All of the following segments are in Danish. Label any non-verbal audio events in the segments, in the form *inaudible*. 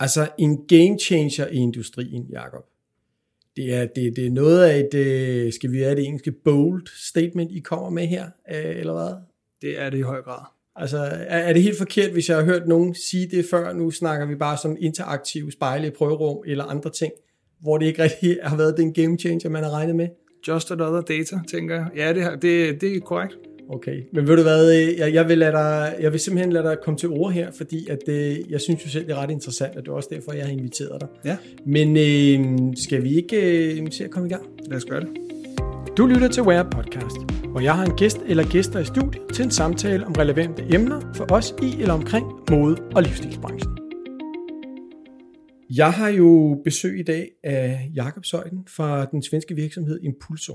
Altså en game changer i industrien, Jakob. Det er, det, det er noget af et, øh, skal vi have det engelske bold statement, I kommer med her, øh, eller hvad? Det er det i høj grad. Altså, er, er det helt forkert, hvis jeg har hørt nogen sige det før? Nu snakker vi bare som interaktive spejle i prøverum eller andre ting, hvor det ikke rigtig har været den game changer, man har regnet med. Just another data, tænker jeg. Ja, det, det, det er korrekt. Okay, men ved du hvad, øh, jeg, jeg, vil lade dig, jeg vil simpelthen lade dig komme til ord her, fordi at, øh, jeg synes jo selv, det er ret interessant, og det er også derfor, jeg har inviteret dig. Ja. Men øh, skal vi ikke øh, se at komme i gang? Lad os gøre det. Du lytter til Where Podcast, hvor jeg har en gæst eller gæster i studiet til en samtale om relevante emner for os i eller omkring mode- og livsstilsbranchen. Jeg har jo besøg i dag af Jakob Søjden fra den svenske virksomhed Impulso.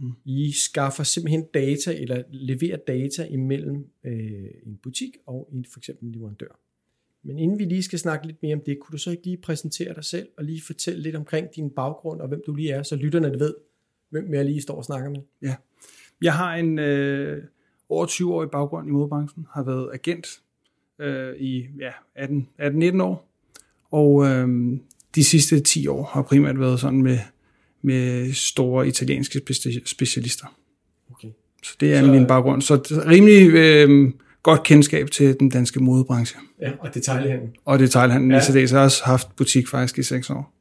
Mm. I skaffer simpelthen data, eller leverer data imellem øh, en butik og en for eksempel en leverandør. Men inden vi lige skal snakke lidt mere om det, kunne du så ikke lige præsentere dig selv og lige fortælle lidt omkring din baggrund og hvem du lige er, så lytterne ved, hvem jeg lige står og snakker med? Ja. Jeg har en øh, over 20-årig baggrund i modebranchen, har været agent øh, i ja, 18-19 år, og øh, de sidste 10 år har primært været sådan med med store italienske specialister. Okay. Så det er så, min baggrund. Så rimelig øh, godt kendskab til den danske modebranche. Ja, og detaljhandlen. Og detaljhandlen. Ja. I så har også haft butik faktisk i seks år.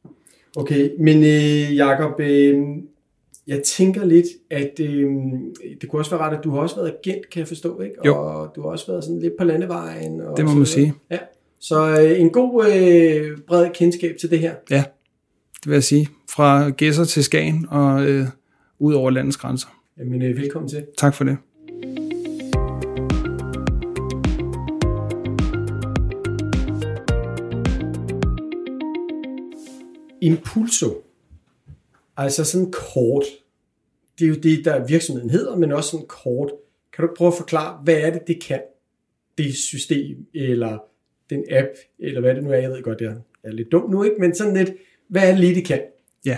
Okay, men øh, Jacob, øh, jeg tænker lidt, at øh, det kunne også være ret, at du har også været agent, kan jeg forstå, ikke? Jo. Og du har også været sådan lidt på landevejen. Og det må man sige. Ja. Så øh, en god øh, bred kendskab til det her. Ja, det vil jeg sige fra Gæsser til Skagen og øh, ud over landets grænser. Jamen, øh, velkommen til. Tak for det. Impulso, altså sådan kort, det er jo det, der virksomheden hedder, men også sådan kort. Kan du prøve at forklare, hvad er det, det kan? Det system, eller den app, eller hvad det nu er, jeg ved godt, det er lidt dumt nu, ikke? men sådan lidt, hvad er det lige, det kan? Ja,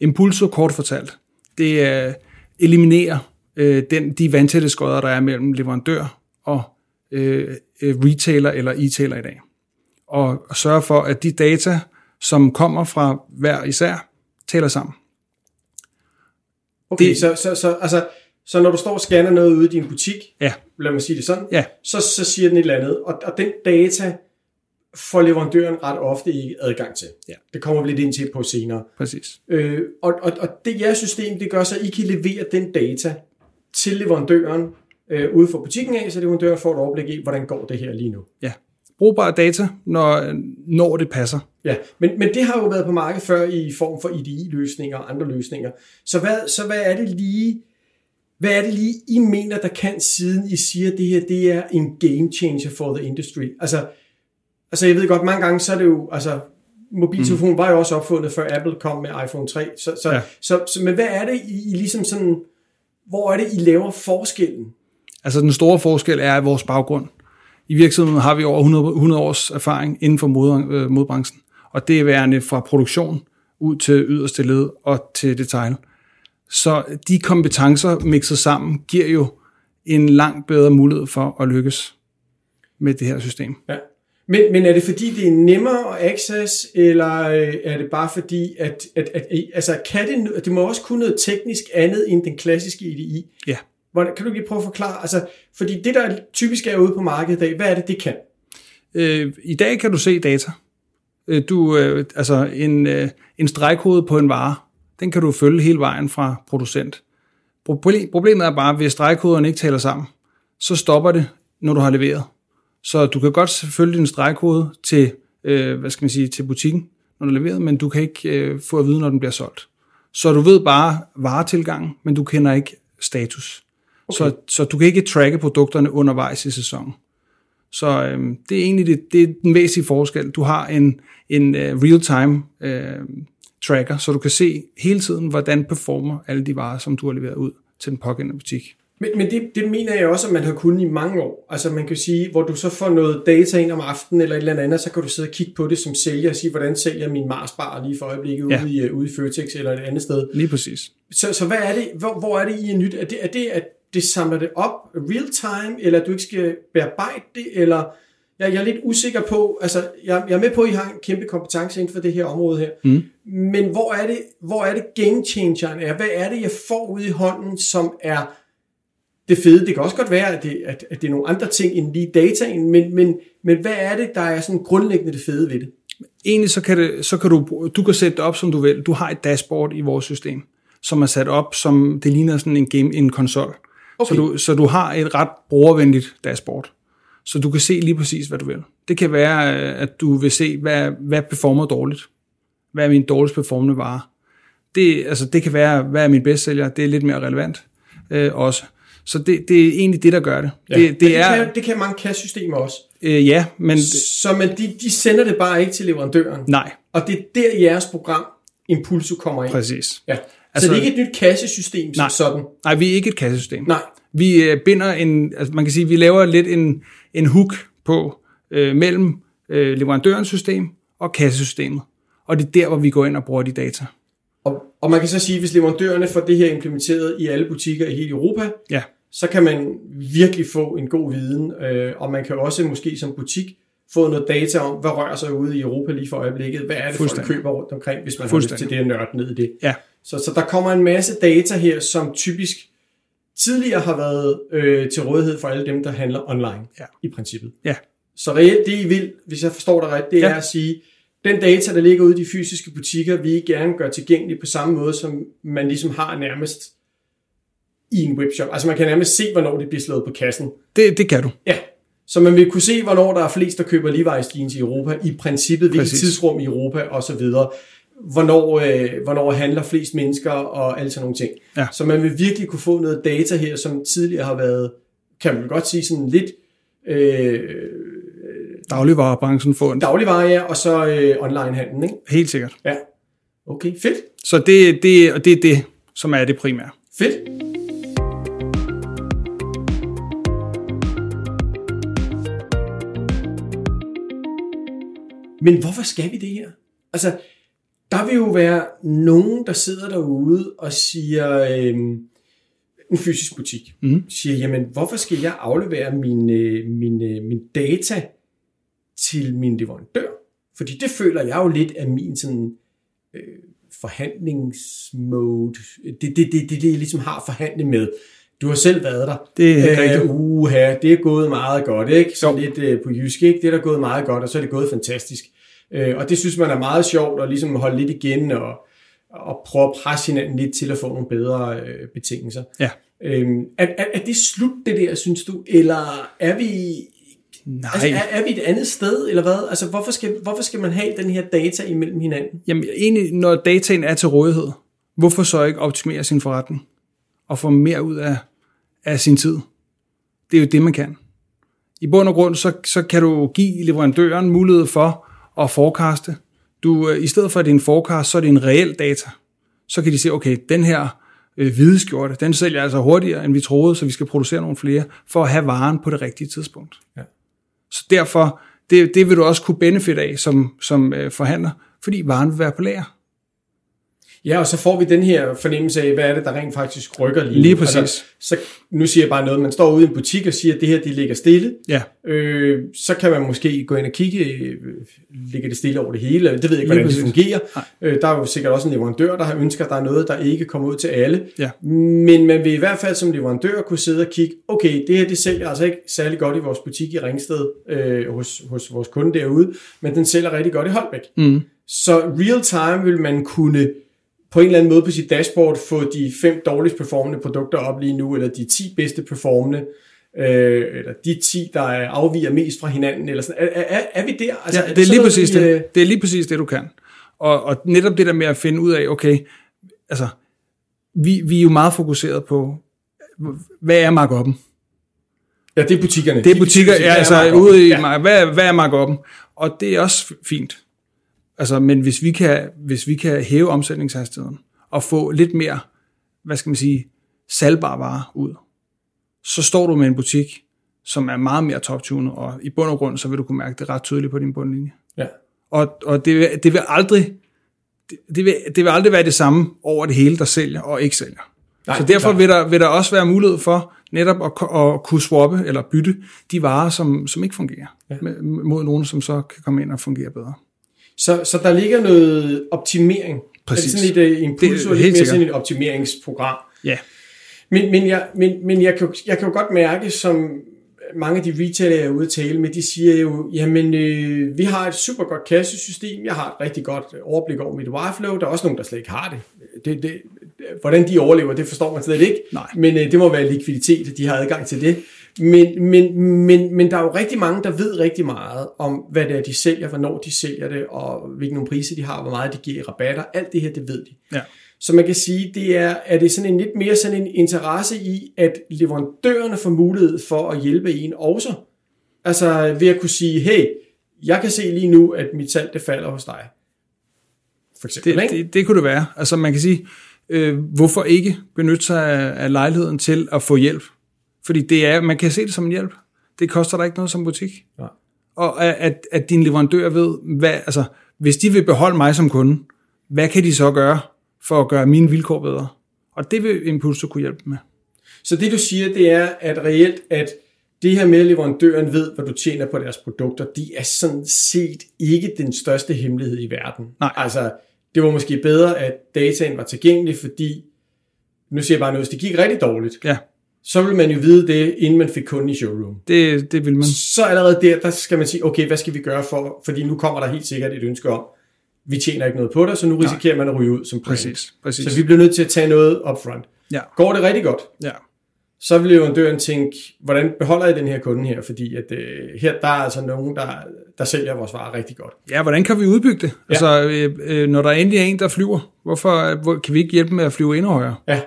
Impulso kort fortalt, det øh, eliminerer øh, den, de vandtætte skodder, der er mellem leverandør og øh, øh, retailer eller e-tailer i dag. Og sørge for, at de data, som kommer fra hver især, taler sammen. Okay, det, så, så, så, altså, så når du står og scanner noget ude i din butik, ja. lad mig sige det sådan, ja. så, så siger den et eller andet, og, og den data får leverandøren ret ofte ikke adgang til. Ja. Det kommer vi lidt ind til på senere. Præcis. Øh, og, og, og det jeres system, det gør så, at I kan levere den data til leverandøren øh, ude for butikken af, så leverandøren får et overblik i, hvordan går det her lige nu. Ja. Brugbare data, når, når det passer. Ja, men, men det har jo været på markedet før i form for IDI-løsninger og andre løsninger. Så hvad, så hvad er det lige, hvad er det lige, I mener, der kan, siden I siger, at det her det er en game changer for the industry? Altså, altså jeg ved godt, mange gange så er det jo, altså mobiltelefonen mm. var jo også opfundet, før Apple kom med iPhone 3. Så, så, ja. så, så, men hvad er det, I, I ligesom sådan, hvor er det, I laver forskellen? Altså den store forskel er vores baggrund. I virksomheden har vi over 100, 100 års erfaring inden for mod, øh, modbranchen, og det er værende fra produktion ud til yderste led og til detail. Så de kompetencer mixet sammen giver jo en langt bedre mulighed for at lykkes med det her system. Ja. Men, men er det fordi, det er nemmere at access, eller øh, er det bare fordi, at, at, at, at altså, kan det, det må også kunne noget teknisk andet end den klassiske IDI? Ja. Hvordan, kan du lige prøve at forklare? Altså, fordi det, der typisk er ude på markedet i dag, hvad er det, det kan? Øh, I dag kan du se data. Øh, du, øh, altså en, øh, en stregkode på en vare, den kan du følge hele vejen fra producent. Problemet er bare, at hvis stregkoderne ikke taler sammen, så stopper det, når du har leveret. Så du kan godt følge din stregkode til, øh, hvad skal man sige, til butikken, når du er leveret, men du kan ikke øh, få at vide, når den bliver solgt. Så du ved bare varetilgangen, men du kender ikke status. Okay. Så, så du kan ikke tracke produkterne undervejs i sæsonen. Så øh, det er egentlig det, det er den væsentlige forskel. Du har en, en uh, real-time uh, tracker, så du kan se hele tiden, hvordan performer alle de varer, som du har leveret ud til den pågældende butik. Men, men det, det mener jeg også, at man har kunnet i mange år. Altså man kan sige, hvor du så får noget data ind om aftenen eller et eller andet, så kan du sidde og kigge på det som sælger og sige, hvordan sælger min Marsbar lige for øjeblikket ja. ude, i, ude i Føtex eller et andet sted. Lige præcis. Så, så hvad er det, hvor, hvor er det i er nyt? Er det, er det, at det samler det op real time, eller du ikke skal bearbejde det, eller Jeg, jeg er lidt usikker på, altså jeg, jeg er med på, at I har en kæmpe kompetence inden for det her område her, mm. men hvor er, det, hvor er det game changeren er? Hvad er det, jeg får ud i hånden, som er det fede? Det kan også godt være, at det, at, at det er nogle andre ting end lige dataen, men, men, men hvad er det, der er sådan grundlæggende det fede ved det? Egentlig så kan, det, så kan du, du kan sætte det op, som du vil. Du har et dashboard i vores system, som er sat op, som det ligner sådan en game, en konsol. Okay. Så, du, så du har et ret brugervenligt dashboard. Så du kan se lige præcis, hvad du vil. Det kan være, at du vil se, hvad, hvad performer dårligt. Hvad er min dårligst performende vare? Det, altså, det kan være, hvad er min bestsælger? Det er lidt mere relevant øh, også. Så det, det er egentlig det, der gør det. Ja, det, det, det, er, kan, det kan mange kassesystemer også. Øh, ja, men... Så men de, de sender det bare ikke til leverandøren. Nej. Og det er der jeres program, Impulso, kommer ind. Præcis. Ja. Altså, så det er ikke et nyt kassesystem som nej, sådan? Nej, vi er ikke et kassesystem. Nej. Vi øh, binder en, altså man kan sige, vi laver lidt en, en hook på øh, mellem øh, leverandørens system og kassesystemet. Og det er der, hvor vi går ind og bruger de data. Og, og man kan så sige, hvis leverandørerne får det her implementeret i alle butikker i hele Europa, ja. Så kan man virkelig få en god viden, øh, og man kan også måske som butik få noget data om, hvad rører sig ude i Europa lige for øjeblikket, hvad er det, folk køber rundt omkring, hvis man har lyst til det at nørde ned i det. Ja. Så, så der kommer en masse data her, som typisk tidligere har været øh, til rådighed for alle dem, der handler online, ja. i princippet. Ja. Så reelt det, I vil, hvis jeg forstår dig ret, det ja. er at sige, den data, der ligger ude i de fysiske butikker, vi gerne gøre tilgængelig på samme måde, som man ligesom har nærmest i en webshop. Altså man kan nærmest se, hvornår det bliver slået på kassen. Det, det kan du. Ja, så man vil kunne se, hvornår der er flest, der køber Levi's jeans i Europa, i princippet, hvilket Præcis. tidsrum i Europa osv., hvornår, øh, hvornår handler flest mennesker og alle sådan nogle ting. Ja. Så man vil virkelig kunne få noget data her, som tidligere har været, kan man godt sige, sådan lidt... Øh, Dagligvarerbranchen får en... Dagligvare, ja, og så øh, online-handlen, ikke? Helt sikkert. Ja. Okay, fedt. Så det, det, og det er det, som er det primære. Fedt. Men hvorfor skal vi det her? Altså, der vil jo være nogen, der sidder derude og siger, øh, en fysisk butik, mm. siger, jamen, hvorfor skal jeg aflevere min, øh, min, øh, min data til min leverandør? Fordi det føler jeg jo lidt af min sådan, øh, forhandlingsmode. Det, det, det, det, det, jeg ligesom har forhandlet med. Du har selv været der. Det er rigtigt. Uh, uha, det er gået meget godt, ikke? Så lidt uh, på jysk, ikke? Det er der gået meget godt, og så er det gået fantastisk. Uh, og det synes man er meget sjovt, at ligesom holde lidt igen, og, og prøve at presse hinanden lidt til at få nogle bedre uh, betingelser. Ja. Uh, er, er, er det slut, det der, synes du? Eller er vi... Nej. Altså, er, er vi et andet sted, eller hvad? Altså, hvorfor skal, hvorfor skal man have den her data imellem hinanden? Jamen, egentlig, når dataen er til rådighed, hvorfor så ikke optimere sin forretning? Og få mere ud af, af sin tid? Det er jo det, man kan. I bund og grund, så, så kan du give leverandøren mulighed for at forecaste. Du, I stedet for, at det er en forecast, så er det en reel data. Så kan de se, okay, den her øh, hvide skjorte, den sælger altså hurtigere, end vi troede, så vi skal producere nogle flere, for at have varen på det rigtige tidspunkt. Ja. Så derfor, det, det vil du også kunne benefit af som, som øh, forhandler, fordi varen vil være på lager. Ja, og så får vi den her fornemmelse af, hvad er det, der rent faktisk rykker lige Lige præcis. Altså, så nu siger jeg bare noget, man står ude i en butik og siger, at det her, det ligger stille. Ja. Øh, så kan man måske gå ind og kigge, øh, ligger det stille over det hele, det ved jeg ikke, hvordan det fungerer. Øh, der er jo sikkert også en leverandør, der har ønsker, at der er noget, der ikke kommer ud til alle. Ja. Men man vil i hvert fald som leverandør kunne sidde og kigge, okay, det her, det sælger altså ikke særlig godt i vores butik i Ringsted, øh, hos, hos vores kunde derude, men den sælger rigtig godt i Holbæk. Mm. Så real time vil man kunne på en eller anden måde på sit dashboard få de fem dårligst performende produkter op lige nu, eller de 10 bedste performende, øh, eller de 10, der afviger mest fra hinanden, eller sådan. Er, er, er vi der? Altså, ja, det, er lige præcis det. Øh... det er lige præcis det, du kan. Og, og netop det der med at finde ud af, okay, altså, vi, vi er jo meget fokuseret på, hvad er markuppen? Ja, det er butikkerne. Det er butikker, ja, altså ude i, ja. hvad, hvad er markuppen? Og det er også fint. Altså, men hvis vi, kan, hvis vi kan hæve omsætningshastigheden og få lidt mere, hvad skal man sige, salgbare varer ud, så står du med en butik, som er meget mere top-tunet, og i bund og grund, så vil du kunne mærke det ret tydeligt på din bundlinje. Ja. Og, og det, vil, det vil aldrig det, det, vil, det vil aldrig være det samme over det hele, der sælger og ikke sælger. Nej, så derfor vil der, vil der også være mulighed for netop at, at kunne swappe eller bytte de varer, som, som ikke fungerer. ja. mod nogen, som så kan komme ind og fungere bedre. Så, så der ligger noget optimering. Præcis. Er det sådan et uh, er og lidt helt mere sikkert. sådan et optimeringsprogram? Ja, Men, men, jeg, men, men jeg, kan, jo- jeg kan jo godt mærke, som mange af de retailer, jeg er ude at tale med, de siger jo, jamen, øh, vi har et super godt kassesystem, jeg har et rigtig godt overblik over mit wireflow, der er også nogen, der slet ikke har det. det, det hvordan de overlever, det forstår man slet ikke, Nej. men øh, det må være likviditet, de har adgang til det. Men, men, men, men der er jo rigtig mange, der ved rigtig meget om, hvad det er, de sælger, hvornår de sælger det, og hvilke nogle priser de har, hvor meget de giver i rabatter. Alt det her, det ved de. ja. Så man kan sige, det er, er det sådan en lidt mere sådan en interesse i, at leverandørerne får mulighed for at hjælpe en også. Altså ved at kunne sige, hey, jeg kan se lige nu, at mit salg det falder hos dig. For eksempel, Det, ikke? det, det kunne det være. Altså man kan sige, øh, hvorfor ikke benytte sig af, af lejligheden til at få hjælp? Fordi det er, man kan se det som en hjælp. Det koster dig ikke noget som butik. Nej. Og at, at, din leverandør ved, hvad, altså, hvis de vil beholde mig som kunde, hvad kan de så gøre for at gøre mine vilkår bedre? Og det vil Impulso kunne hjælpe med. Så det du siger, det er, at reelt, at det her med, at leverandøren ved, hvad du tjener på deres produkter, det er sådan set ikke den største hemmelighed i verden. Nej. Altså, det var måske bedre, at dataen var tilgængelig, fordi, nu siger jeg bare noget, hvis det gik rigtig dårligt, Ja, så vil man jo vide det, inden man fik kunden i showroom. det, det vil man. Så allerede der, der skal man sige, okay, hvad skal vi gøre for, fordi nu kommer der helt sikkert et ønske om, vi tjener ikke noget på dig, så nu risikerer man at ryge ud som brand. Præcis, præcis. Så vi bliver nødt til at tage noget upfront. Ja, Går det rigtig godt, ja. så vil leverandøren tænke, hvordan beholder jeg den her kunde her? Fordi at, øh, her der er altså nogen, der, der sælger vores varer rigtig godt. Ja, hvordan kan vi udbygge det? Ja. Altså, øh, øh, når der endelig er en, der flyver, hvorfor hvor, kan vi ikke hjælpe med at flyve endnu højere? Ja,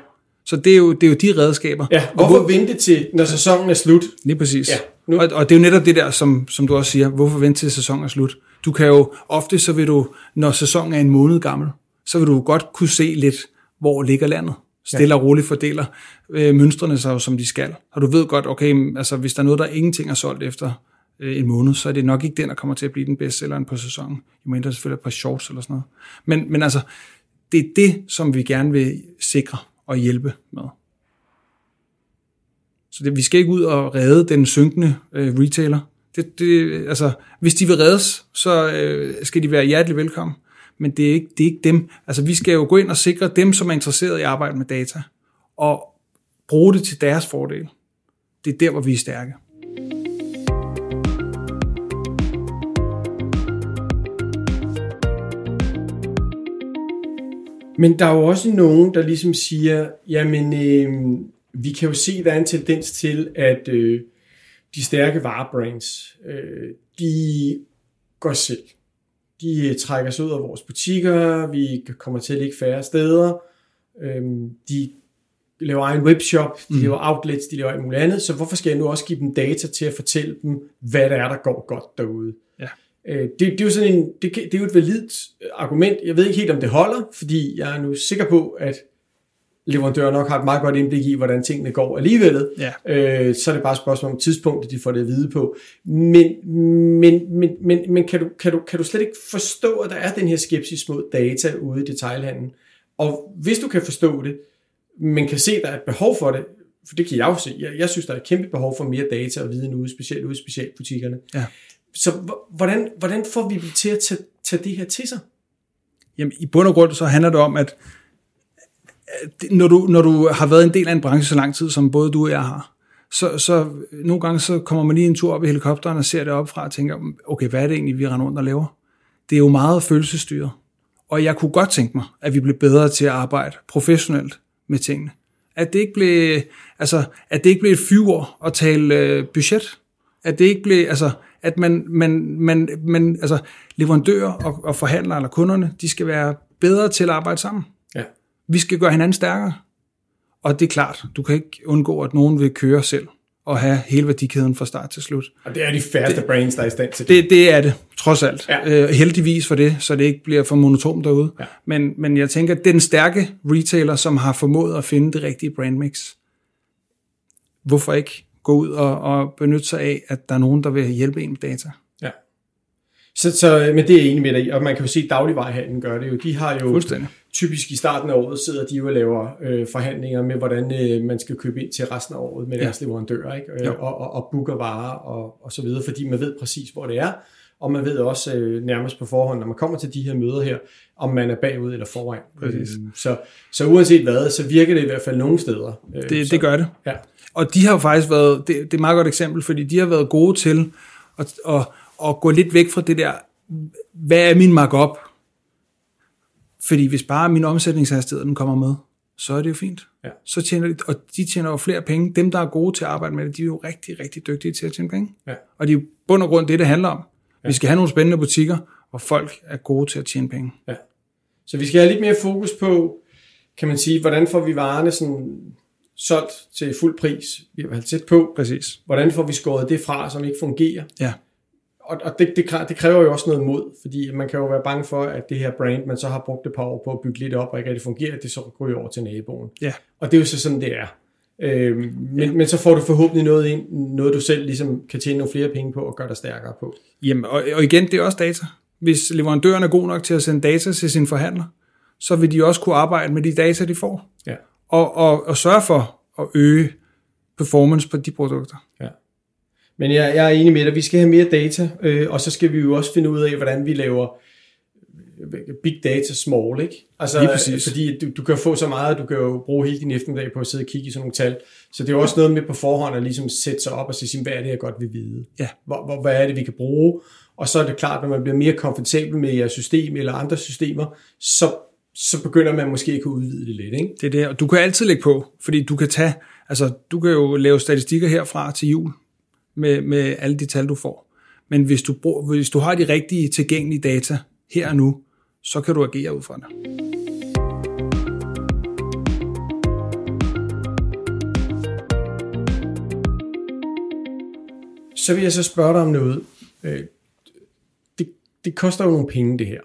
Så det er jo, det er jo de redskaber. ja. hvorfor vente til, når sæsonen er slut? Lige præcis. Ja, nu. Og, og det er jo netop det der, som, som du også siger, hvorfor vente til sæsonen er slut? Du kan jo, ofte så vil du, når sæsonen er en måned gammel, så vil du godt kunne se lidt, hvor ligger landet. Stille og roligt fordeler øh, mønstrene sig som de skal. Og du ved godt, okay, altså hvis der er noget, der ingenting er solgt efter øh, en måned, så er det nok ikke den, der kommer til at blive den bedste selleren på sæsonen. Jo mindre selvfølgelig par shorts eller sådan noget. Men, men altså, det er det, som vi gerne vil sikre og hjælpe med. Så det, vi skal ikke ud og redde den synkende øh, retailer. Det, det, altså, hvis de vil reddes, så øh, skal de være hjertelig velkommen. Men det er, ikke, det er ikke dem. Altså, vi skal jo gå ind og sikre dem, som er interesseret i at arbejde med data, og bruge det til deres fordel. Det er der, hvor vi er stærke. Men der er jo også nogen, der ligesom siger, jamen, øh, vi kan jo se, der er en tendens til, at øh, de stærke varebrands, øh, de går selv. De øh, trækker sig ud af vores butikker, vi kommer til at ligge færre steder, øh, de laver egen webshop, de mm. laver outlets, de laver alt muligt andet, så hvorfor skal jeg nu også give dem data til at fortælle dem, hvad der er, der går godt derude? Øh, det, det er jo sådan en, det, det er jo et validt argument. Jeg ved ikke helt, om det holder, fordi jeg er nu sikker på, at leverandører nok har et meget godt indblik i, hvordan tingene går alligevel. Ja. Øh, så er det bare et spørgsmål om tidspunktet, de får det at vide på. Men, men, men, men, men kan, du, kan, du, kan du slet ikke forstå, at der er den her skepsis mod data ude i detailhandlen? Og hvis du kan forstå det, men kan se, at der er et behov for det, for det kan jeg jo se. Jeg, jeg synes, der er et kæmpe behov for mere data og viden ude, specielt ude i specialbutikkerne. Ja. Så hvordan, hvordan får vi dem til at tage, tage det her til sig? Jamen, i bund og grund så handler det om, at når du, når du har været en del af en branche så lang tid, som både du og jeg har, så, så nogle gange så kommer man lige en tur op i helikopteren og ser det op fra og tænker, okay, hvad er det egentlig, vi render rundt og laver? Det er jo meget følelsesstyret. Og jeg kunne godt tænke mig, at vi blev bedre til at arbejde professionelt med tingene. At det ikke blev, altså, at det ikke blev et fyre at tale øh, budget. At det ikke blev, altså, at man, man, man, man altså, leverandører og, og forhandlere eller kunderne, de skal være bedre til at arbejde sammen. Ja. Vi skal gøre hinanden stærkere. Og det er klart, du kan ikke undgå, at nogen vil køre selv og have hele værdikæden fra start til slut. Og det er de færreste brands, der er i stand til det. Det, det er det, trods alt. Ja. Øh, heldigvis for det, så det ikke bliver for monotont derude. Ja. Men, men jeg tænker, at den stærke retailer, som har formået at finde det rigtige brandmix, hvorfor ikke gå ud og, og benytte sig af, at der er nogen, der vil hjælpe en med data? Ja. Så, så, men det er jeg enig med dig og man kan jo se, at dagligvejhandlen gør det jo. De har jo typisk i starten af året sidder de jo og laver øh, forhandlinger med, hvordan øh, man skal købe ind til resten af året med Ja. deres leverandører, ikke? Øh, og, og, og booker varer og, og så videre, fordi man ved præcis, hvor det er, og man ved også øh, nærmest på forhånd, når man kommer til de her møder her, om man er bagud eller foran. Præcis. Øh, så, så uanset hvad, så virker det i hvert fald nogle steder. Øh, Det, så, det gør det. Ja, Og de har jo faktisk været, det, det er et meget godt eksempel, fordi de har været gode til at, at, at gå lidt væk fra det der, hvad er min markup? Fordi hvis bare min omsætningshastighed den kommer med, så er det jo fint. Ja. Så tjener de, og de tjener jo flere penge. Dem, der er gode til at arbejde med det, de er jo rigtig, rigtig dygtige til at tjene penge. Ja. Og det er jo bund og grund det, det handler om. Vi skal have nogle spændende butikker, hvor folk er gode til at tjene penge. Ja. Så vi skal have lidt mere fokus på, kan man sige, hvordan får vi varerne sådan solgt til fuld pris. Vi har tæt på, Præcis. hvordan får vi skåret det fra, som ikke fungerer. Ja. Og, og det, det, det kræver jo også noget mod, fordi man kan jo være bange for, at det her brand, man så har brugt et par år på at bygge lidt op, og ikke rigtig fungerer, det så går over til naboen. Ja. Og det er jo så sådan, det er. Øhm, men, men så får du forhåbentlig noget ind, noget du selv ligesom kan tjene nogle flere penge på og gøre dig stærkere på. Jamen, og, og igen, det er også data. Hvis leverandøren er god nok til at sende data til sin forhandler, så vil de også kunne arbejde med de data, de får. Ja. Og, og, og sørge for at øge performance på de produkter. Ja. Men jeg, jeg er enig med dig, vi skal have mere data, øh, og så skal vi jo også finde ud af, hvordan vi laver øh, big data small, ikke? Altså, Lige præcis. Fordi du, du kan få så meget, du kan jo bruge hele din eftermiddag på at sidde og kigge i sådan nogle tal. Så det er jo også noget med på forhånd at ligesom sætte sig op og sige, hvad er det, jeg godt vil vide? Ja. Hvor, hvor, hvad er det, vi kan bruge? Og så er det klart, når man bliver mere komfortabel med jeres system eller andre systemer, så, så begynder man måske at kunne udvide det lidt, ikke? Det er det, og du kan altid lægge på, fordi du kan tage, altså du kan jo lave statistikker herfra til jul med, med alle de tal, du får. Men hvis du, brug, hvis du har de rigtige tilgængelige data her og nu, så kan du agere ud fra det. Så vil jeg så spørge dig om noget. Øh, Det, det koster jo nogle penge, det her.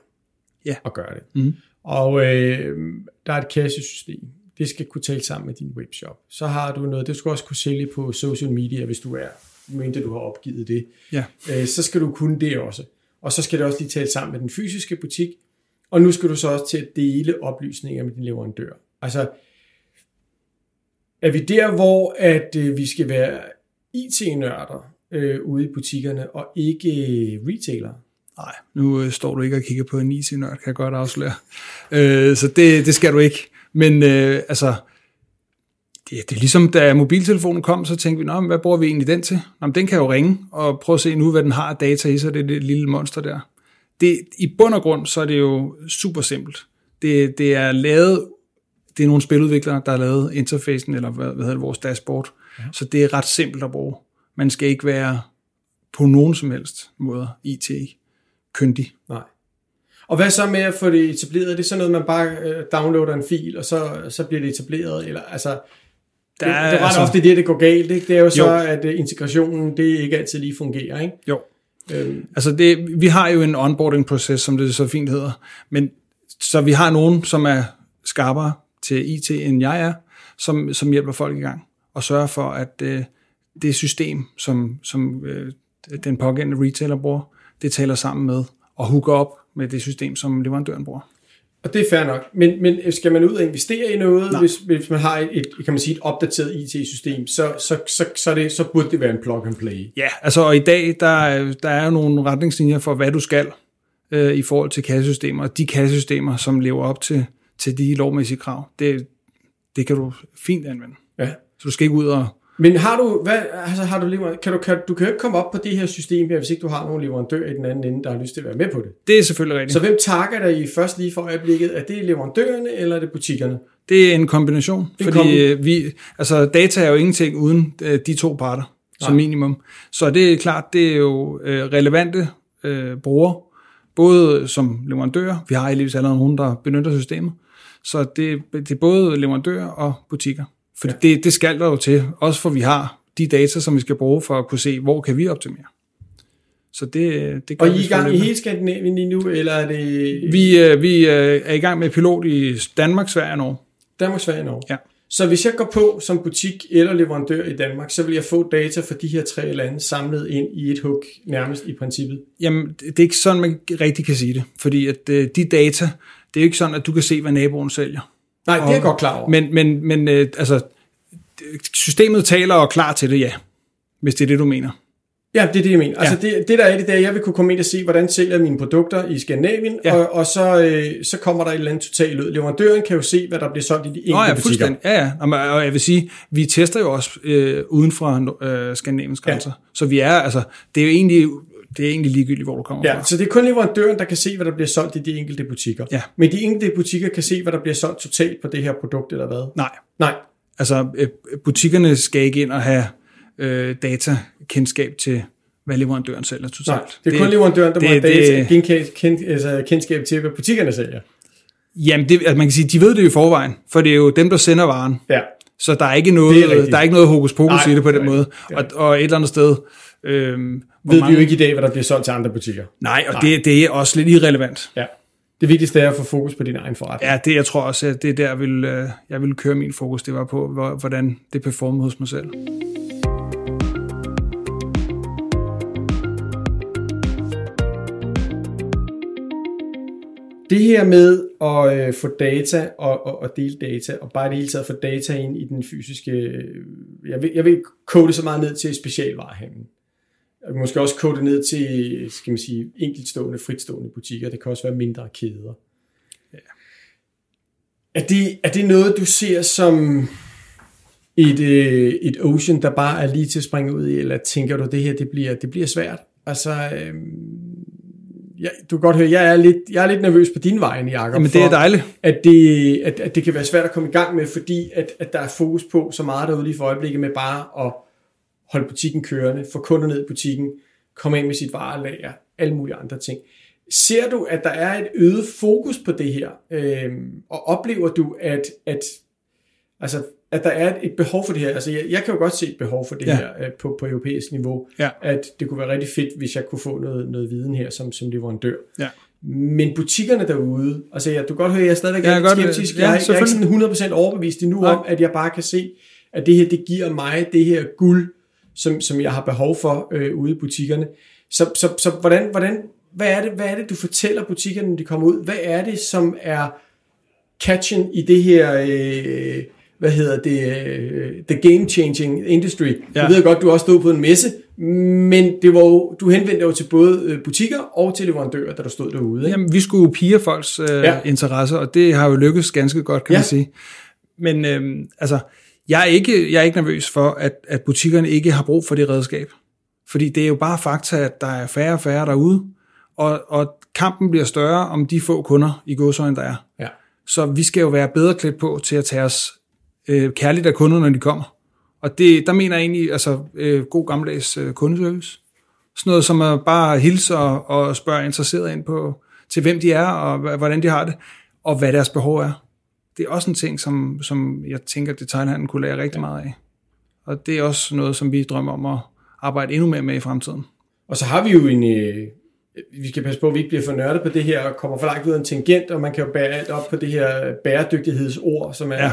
Ja. At gøre det. Mhm. Og øh, der er et kassesystem. Det skal kunne tale sammen med din webshop. Så har du noget, det skal også kunne sælge på social media, hvis du er, mindre du har opgivet det. Ja. Øh, så skal du kunne det også. Og så skal det også lige tale sammen med den fysiske butik. Og nu skal du så også til at dele oplysninger med din leverandør. Altså, er vi der, hvor at øh, vi skal være IT-nørder øh, ude i butikkerne, og ikke øh, retailer? Nej, nu øh, står du ikke og kigger på en IT-nørd, kan jeg godt afsløre. Øh, så det, det skal du ikke. Men øh, altså, det, det er ligesom, da mobiltelefonen kom, så tænkte vi, Nå, men hvad bruger vi egentlig den til? Nå, men den kan jo ringe, og prøve at se nu, hvad den har af data i sig, det, er det lille monster der. Det, I bund og grund, så er det jo super simpelt. Det, det er lavet, det er nogle spiludviklere, der har lavet interfacen, eller hvad, hvad hedder det, vores dashboard. Ja. Så det er ret simpelt at bruge. Man skal ikke være på nogen som helst måde IT-kyndig. Nej. Og hvad så med at få det etableret? Er det sådan noget, man bare øh, downloader en fil, og så, så bliver det etableret? Eller, altså, det, Der det er, er ret altså- ofte det, det går galt. Ikke? Det er jo så, Jo. at øh, integrationen, det ikke altid lige fungerer. Ikke? Jo, Øhm, Altså det, vi har jo en onboarding-proces, som det så fint hedder, men så vi har nogen, som er skarpere til IT, end jeg er, som, som hjælper folk i gang og sørger for, at øh, det system, som, som øh, den pågældende retailer bruger, det taler sammen med og hooker op med det system, som leverandøren bruger. og det er fair nok. Men, men skal man ud og investere i noget, Nej. hvis, hvis man har et, kan man sige, et opdateret IT-system, så, så, så, så, det, så burde det være en plug and play. Ja, altså og i dag, der, er- der er jo nogle retningslinjer for, hvad du skal øh, i forhold til kassesystemer. De kassesystemer, som lever op til, til de lovmæssige krav, det, det kan du fint anvende. Ja. Så du skal ikke ud og... Men har du, hvad, altså har du, lever- kan du, kan, du kan jo ikke komme op på det her system her, hvis ikke du har nogen leverandør i den anden ende, der har lyst til at være med på det. Det er selvfølgelig rigtigt. Så hvem takker dig i først lige for øjeblikket? Er det leverandørerne, eller er det butikkerne? Det er en kombination, En fordi kombi. øh, vi, altså, data er jo ingenting uden øh, de to parter, som Nej. minimum. Så det er klart, det er jo øh, relevante øh, brugere, både som leverandører, vi har heldigvis allerede nogen, der benytter systemet, så det, det er både leverandører og butikker. For ja. det, det skal der jo til, også for vi har de data, som vi skal bruge for at kunne se, hvor kan vi optimere. Så det, det gør Og I er i gang i hele Skandinavien lige nu, eller er det Vi, øh, vi øh, er i gang med pilot i Danmark, Sverige og Norge. Danmark, Sverige og Norge? Ja. Så hvis jeg går på som butik eller leverandør i Danmark, så vil jeg få data fra de her tre lande samlet ind i et hug, nærmest i princippet. Jamen, det er ikke sådan, man rigtig kan sige det. Fordi at øh, de data, det er jo ikke sådan, at du kan se, hvad naboen sælger. Nej, det er jeg godt klar over. Men, men, men øh, altså, systemet taler og klar til det, ja. Hvis det er det, du mener. Ja, det er det, jeg mener. Ja. Altså det, det der er det, der jeg vil kunne komme ind og se, hvordan sælger mine produkter i Skandinavien, ja. og, og så, øh, så kommer der et eller andet totalt ud. Leverandøren kan jo se, hvad der bliver solgt i de enkelte Nå, ja, butikker. Ja, ja. Og jeg vil sige, vi tester jo også øh, uden for øh, Skandinaviens grænser. Ja. Så vi er, altså, det er jo egentlig det er egentlig ligegyldigt, hvor du kommer ja, fra. så det er kun leverandøren, der kan se, hvad der bliver solgt i de enkelte butikker. Ja. Men de enkelte butikker kan se, hvad der bliver solgt totalt på det her produkt, eller hvad? Nej. Nej. Altså, øh, butikkerne skal ikke ind og have øh, datakendskab til, hvad leverandøren sælger totalt. Nej, det er kun leverandøren, der det, må have data, det, kend, altså kendskab til, hvad butikkerne sælger. Jamen, det, altså man kan sige, de ved det jo i forvejen, for det er jo dem, der sender varen. Ja. Så der er ikke noget, er der er ikke noget hokus pokus Nej, i det på den nej, måde. Og, og et eller andet sted... Øhm, Ved mange... vi jo ikke i dag, hvad der bliver solgt til andre butikker. Nej, og Nej. Det, det er også lidt irrelevant. Ja. Det vigtigste er at få fokus på din egen forretning. Ja, det jeg tror også, at det er der, jeg vil, øh, jeg vil køre min fokus. Det var på, hvordan det performede hos mig selv. Det her med at øh, få data og, og, og dele data, og bare det hele taget få data ind i den fysiske... Øh, jeg vil, jeg vil kode det så meget ned til specialvarehandlen. Vil måske også kode det ned til, skal man sige, enkeltstående, fritstående butikker. Det kan også være mindre kæder. Ja. Er, det, er det noget, du ser som et, øh, et ocean, der bare er lige til at springe ud i, eller tænker du, det her det bliver, det bliver svært? Altså, øh, jeg, du kan godt høre, jeg er lidt, jeg er lidt nervøs på din vej, Jacob. Jamen, det er dejligt. At det, at, at det kan være svært at komme i gang med, fordi at, at der er fokus på så meget derude lige for øjeblikket med bare at holde butikken kørende, få kunder ned i butikken, komme ind med sit varelager, alle mulige andre ting. Ser du, at der er et øget fokus på det her, øhm, og oplever du, at, at, altså, at der er et behov for det her? Altså, jeg, jeg kan jo godt se et behov for det Ja. her øh, på, på europæisk niveau, Ja. at det kunne være rigtig fedt, hvis jeg kunne få noget, noget viden her som, som leverandør. Ja. Men butikkerne derude, altså jeg, du kan godt høre, jeg er stadigvæk Ja, er godt- skeptisk. ja, jeg, jeg er ikke sådan 100% overbevist endnu Nej. om, at jeg bare kan se, at det her, det giver mig det her guld, som, som jeg har behov for øh, ude i butikkerne. Så, så, så hvordan, hvordan, hvad, er det, hvad er det, du fortæller butikkerne, når de kommer ud? Hvad er det, som er catchen i det her, øh, hvad hedder det, øh, the game changing industry? Ja. Jeg ved godt, du også stod på en messe, men det var jo, du henvendte dig jo til både øh, butikker og til leverandører, da du stod derude. Ikke? Jamen, vi skulle jo pige folks øh, Ja. ja. interesse, og det har jo lykkes ganske godt, kan Ja. man sige. Men øhm, altså, jeg er, ikke, jeg er ikke nervøs for, at, at butikkerne ikke har brug for det redskab. Fordi det er jo bare fakta, at der er færre og færre derude, og, og kampen bliver større om de få kunder i godsøjne, der er. Ja. Så vi skal jo være bedre klædt på til at tage os øh, kærligt af kunder, når de kommer. Og det, der mener jeg egentlig, altså øh, god gammeldags øh, kundeservice. Sådan noget som at bare hilse og, og spørge interesseret ind på, til hvem de er, og hvordan de har det, og hvad deres behov er. Det er også en ting, som, som jeg tænker, at detailhandlen kunne lære rigtig meget af. Og det er også noget, som vi drømmer om at arbejde endnu mere med i fremtiden. Og så har vi jo en... Vi skal passe på, at vi ikke bliver for nørdet på det her, og kommer for langt ud af en tangent, og man kan jo bære alt op på det her bæredygtighedsord, som er ja.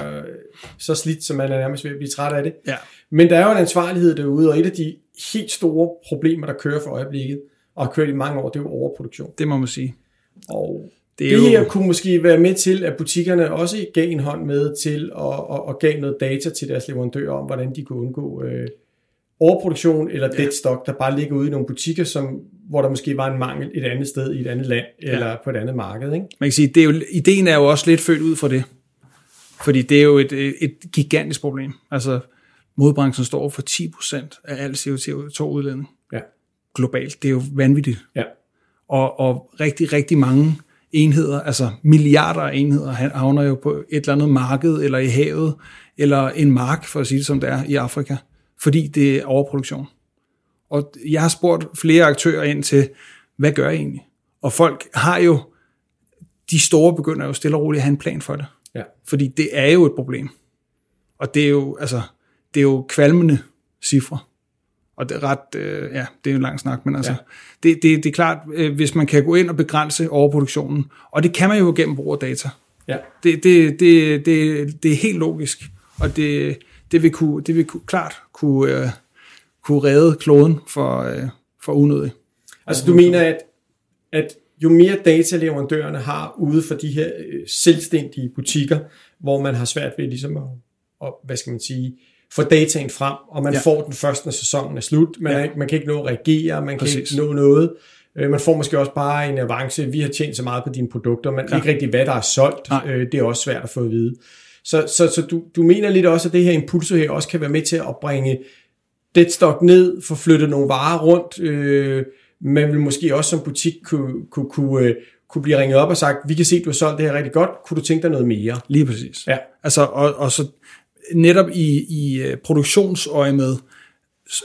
Så slidt, som man er nærmest ved at blive træt af det. Ja. Men der er jo en ansvarlighed derude, og et af de helt store problemer, der kører for øjeblikket, og har kørt i mange år, det er jo overproduktion. Det må man sige. Og Det det, er det jo, her kunne måske være med til, at butikkerne også gav en hånd med til at, at, at gav noget data til deres leverandører om, hvordan de kunne undgå øh, overproduktion eller dead stock, der bare ligger ude i nogle butikker, som, hvor der måske var en mangel et andet sted i et andet land Ja. eller på et andet marked. Ikke? man kan sige, det er jo, ideen er jo også lidt født ud fra det. Fordi det er jo et, et gigantisk problem. Altså, modbranchen står for 10% af al CO2-udledning Ja. globalt. Det er jo vanvittigt. Ja. Og, og rigtig, rigtig mange enheder, altså milliarder af enheder, havner jo på et eller andet marked, eller i havet, eller en mark, for at sige det som det er, i Afrika, fordi det er overproduktion. Og jeg har spurgt flere aktører ind til, hvad gør I egentlig? Og folk har jo, de store begynder jo stille og roligt at have en plan for det. Ja. Fordi det er jo et problem. Og det er jo, altså, det er jo kvalmende cifre. Og det er ret, øh, ja, det er jo en lang snak, men altså, ja. det, det, det er klart, øh, hvis man kan gå ind og begrænse overproduktionen, og det kan man jo gennem brug af data. Ja. Det, det, det, det, det er helt logisk. og det, det, vil, kunne, det vil kunne, klart kunne, øh, kunne redde kloden for, øh, for unødig. Altså du mener, at, at jo mere data leverandørerne har ude for de her øh, selvstændige butikker, hvor man har svært ved ligesom at, at hvad skal man sige, få dataen frem, og man ja. Ja. får den først, når sæsonen er slut. Man, Ja. ja. man kan ikke nå at reagere, man Præcis. kan ikke nå noget. Øh, Man får måske også bare en avance. Vi har tjent så meget på dine produkter, men Klar. ikke rigtig, hvad der er solgt. Nej. Øh, Det er også svært at få at vide. Så, så, så du, du mener lidt også, at det her impulso her også kan være med til at bringe deadstock ned, få flyttet nogle varer rundt. Øh, man vil måske også som butik kunne, kunne, kunne, øh, kunne blive ringet op og sagt, vi kan se, du har solgt det her rigtig godt. Kunne du tænke dig noget mere? Lige præcis. Ja. Altså, og, og så netop i, i øh, produktionsøje med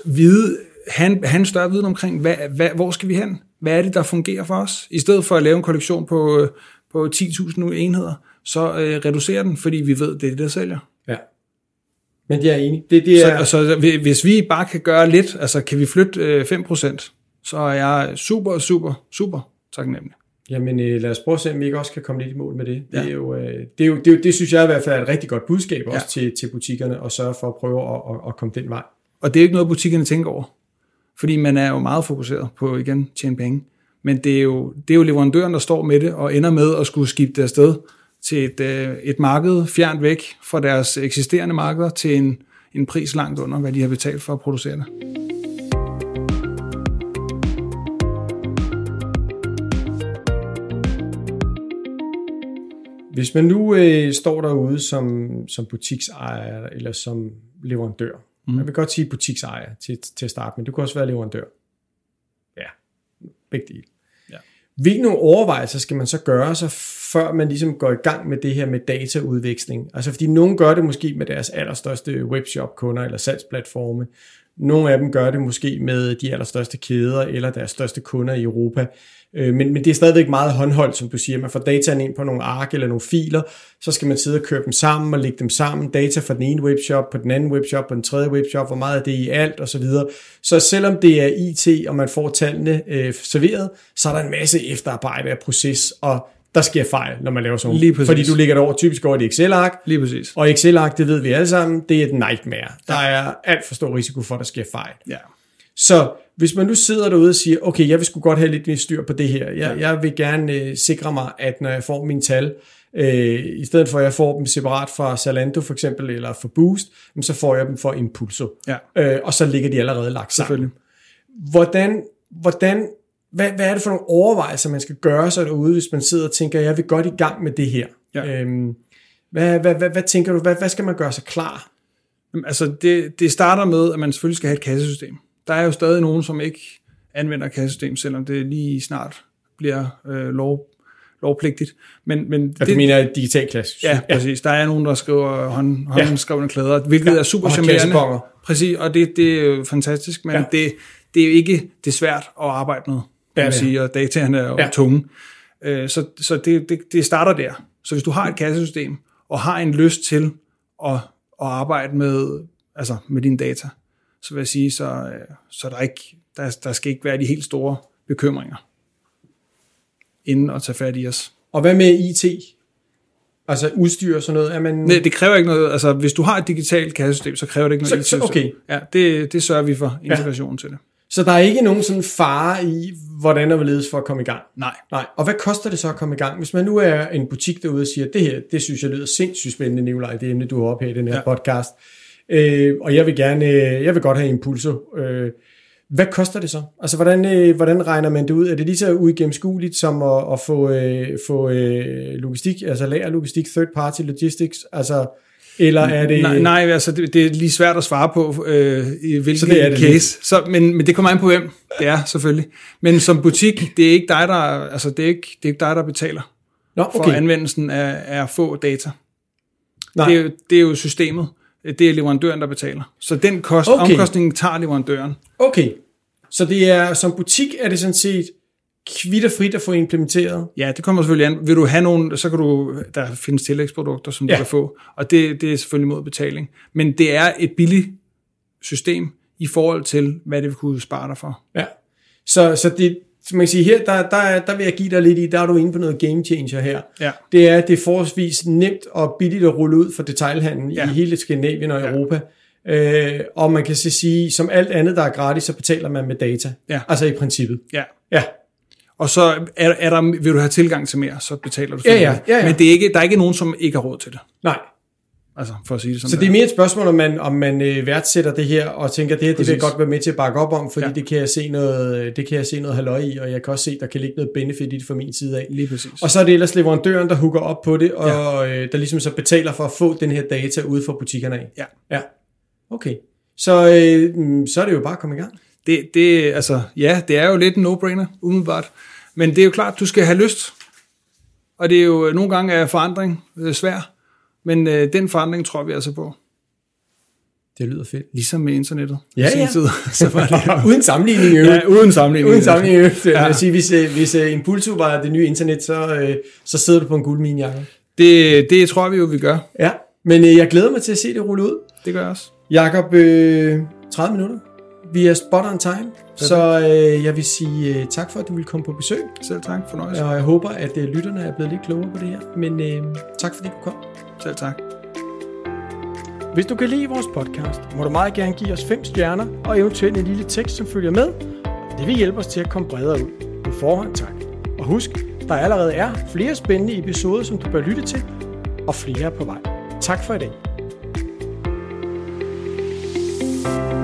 vide, han, han større viden omkring, hvad, hvad, hvor skal vi hen? Hvad er det, der fungerer for os? I stedet for at lave en kollektion på, øh, på 10.000 enheder, så øh, reducere den, fordi vi ved, det er det, der sælger. Ja. Men jeg er enig. Det, det er, Så, så hvi- hvis vi bare kan gøre lidt, altså kan vi flytte øh, 5%, så er jeg super, super, super taknemmelig. Jamen øh, lad os prøve at se, om vi ikke også kan komme lidt i mål med det. Det, Ja. er jo, øh, det, er jo, det, er jo, det synes jeg i hvert fald er et rigtig godt budskab også Ja. til, til butikkerne, og sørge for at prøve at, at, at komme den vej. Og det er ikke noget, butikkerne tænker over. Fordi man er jo meget fokuseret på, igen, tjene penge. Men det er, jo, det er jo leverandøren, der står med det, og ender med at skulle skifte det afsted til et, øh, et marked fjernt væk fra deres eksisterende markeder til en, en pris langt under, hvad de har betalt for at producere det. Hvis man nu øh, står derude som, som butiksejer eller som leverandør, mm. jeg vil godt sige butiksejer til, til at starte, men du kan også være leverandør. Ja, begge dele. Hvilke nogle overvejelser skal man så gøre sig, før man ligesom går i gang med det her med dataudveksling? Altså fordi nogen gør det måske med deres allerstørste webshop-kunder eller salgsplatforme. Nogle af dem gør det måske med de allerstørste kæder eller deres største kunder i Europa. Øh, Men, men det er stadigvæk meget håndholdt, som du siger. Man får dataen ind på nogle ark eller nogle filer, så skal man sidde og køre dem sammen og lægge dem sammen. Data fra den ene webshop, på den anden webshop, på den tredje webshop, hvor meget er det i alt osv. Så, så selvom det er IT, og man får tallene øh, serveret, så er der en masse efterarbejde af proces, og der sker fejl, når man laver sådan Lige præcis. Fordi du lægger det over typisk over et Excel-ark, Lige præcis. og Excel-ark, det ved vi alle sammen, det er et nightmare. Der er alt for stor risiko for, at der sker fejl. Ja. Så hvis man nu sidder derude og siger, okay, jeg vil sgu godt have lidt mere styr på det her. Jeg, jeg vil gerne øh, sikre mig, at når jeg får mine tal, øh, i stedet for at jeg får dem separat fra Zalando for eksempel, eller for Boost, så får jeg dem for Impulso. Ja. Øh, og så ligger de allerede lagt sammen. Selvfølgelig. Hvordan, hvordan, hvad, hvad er det for nogle overvejelser, man skal gøre sig derude, hvis man sidder og tænker, jeg vil godt i gang med det her? Ja. Øhm, hvad, hvad, hvad, hvad tænker du, hvad, hvad skal man gøre sig klar? Jamen, Altså, det, det starter med, at man selvfølgelig skal have et kassesystem. Der er jo stadig nogen, som ikke anvender kassesystem, selvom det lige snart bliver øh, lov, lovpligtigt. Men, men Ja, du mener et digitalt klasse? Ja, præcis. Der er nogen, der skriver hånd, håndskrevne klæder, hvilket Ja, er super charmerende. Præcis, og det, det er jo fantastisk, men Ja. ja. det, det er jo ikke det er svært at arbejde med, Ja, kan man det er. sige, og dataerne er jo Ja. ja. tunge. Øh, Så, så det, det, det starter der. Så hvis du har et kassesystem, og har en lyst til at, at arbejde med, altså med dine data, så vil jeg sige, så, øh, så der, ikke, der, der skal ikke være de helt store bekymringer, inden at tage fat i os. Og hvad med IT? Altså udstyr og sådan noget? Er man... Nej, det kræver ikke noget, altså hvis du har et digitalt kassesystem, så kræver det ikke noget Så- IT-system. okay. Ja, det, det sørger vi for, integrationen ja. til det. Så der er ikke nogen sådan fare i, hvordan der vil ledes for at komme i gang? Nej. Nej. Og hvad koster det så at komme i gang? Hvis man nu er en butik derude og siger, det her, det synes jeg lyder sindssygt spændende, Nikolaj, det emne, du har op her i den her. Ja. podcast. Øh, og jeg vil gerne, øh, jeg vil godt have impulso. Øh, hvad koster det så? Altså, hvordan, øh, hvordan regner man det ud? Er det lige så uigennemskueligt som at, at få, øh, få øh, logistik, altså lagerlogistik, third party logistics, altså, eller er det... Nej, nej altså det, det er lige svært at svare på, øh, i hvilken Så det er det case. Så, men, men det kommer an på hvem det er, selvfølgelig. Men som butik, det er ikke dig, der, altså det er ikke, det er ikke dig, der betaler Nå, for okay. anvendelsen af, af få data. Nej. Det er, jo, det er jo systemet. Det er leverandøren, der betaler. Så den kost, Okay. omkostningen tager leverandøren. Okay, så det er som butik er det sådan set kvitterfrit at få implementeret. Ja, det kommer selvfølgelig an. Vil du have nogen, så kan du, der findes tillægsprodukter, som du Ja. kan få, og det, det er selvfølgelig mod betaling. Men det er et billigt system i forhold til, hvad det vil kunne spare dig for. Ja. Så, så, det, man kan sige, her der, der, der vil jeg give dig lidt i, der er du inde på noget game changer her. Ja. Det er, det er forholdsvis nemt og billigt at rulle ud for detailhandlen ja. Ja. i hele Skandinavien og Europa. Øh, og man kan så sige, som alt andet, der er gratis, så betaler man med data. Ja. Altså i princippet. Ja. Ja, Og så er, er der, vil du have tilgang til mere, så betaler du Ja, ja, ja, ja. Men det er ikke, der er ikke nogen, som ikke har råd til det. nej. Altså, for at sige det sådan Så det er mere et spørgsmål, om man, om man øh, værdsætter det her, og tænker, det her det vil jeg godt være med til at bakke op om, fordi ja. Det kan jeg se noget, det kan jeg se noget halløj i, og jeg kan også se, der kan ligge noget benefit i det fra min side af. Lige præcis. Og så er det ellers leverandøren, der hooker op på det, og ja. øh, der ligesom så betaler for at få den her data ude fra butikkerne af. Ja. Ja, okay. Så, øh, mm, så er det jo bare at komme i gang. Det, det, altså, ja, det er jo lidt en no-brainer, umiddelbart. Men det er jo klart, du skal have lyst. Og det er jo nogle gange er forandring øh, svær. Men øh, den forandring tror vi altså på. Det lyder fedt. Ligesom med internettet. Ja, ja. Tid, *laughs* så var det *laughs* uden sammenligning i øvrigt. ja, uden sammenligning. Uden sammenligning i øvrigt. Ja. Ja. Sige, hvis, øh, hvis øh, Impulso var det nye internet, så, øh, så sidder du på en guldmine, Jacob. Det, det tror vi jo, vi gør. Ja, men øh, jeg glæder mig til at se det rulle ud. Det gør jeg også. Jakob, øh, 30 minutter. Vi er spot on time, så øh, jeg vil sige øh, tak for, at du vil komme på besøg. Selv tak. Fornøjelse. Og jeg håber, at øh, lytterne er blevet lidt klogere på det her. Men øh, tak fordi du kom. Selv tak. Hvis du kan lide vores podcast, må du meget gerne give os 5 stjerner og eventuelt en lille tekst, som følger med. Det vil hjælpe os til at komme bredere ud. På forhånd tak. Og husk, der allerede er flere spændende episoder, som du bør lytte til, og flere på vej. Tak for i dag. thank you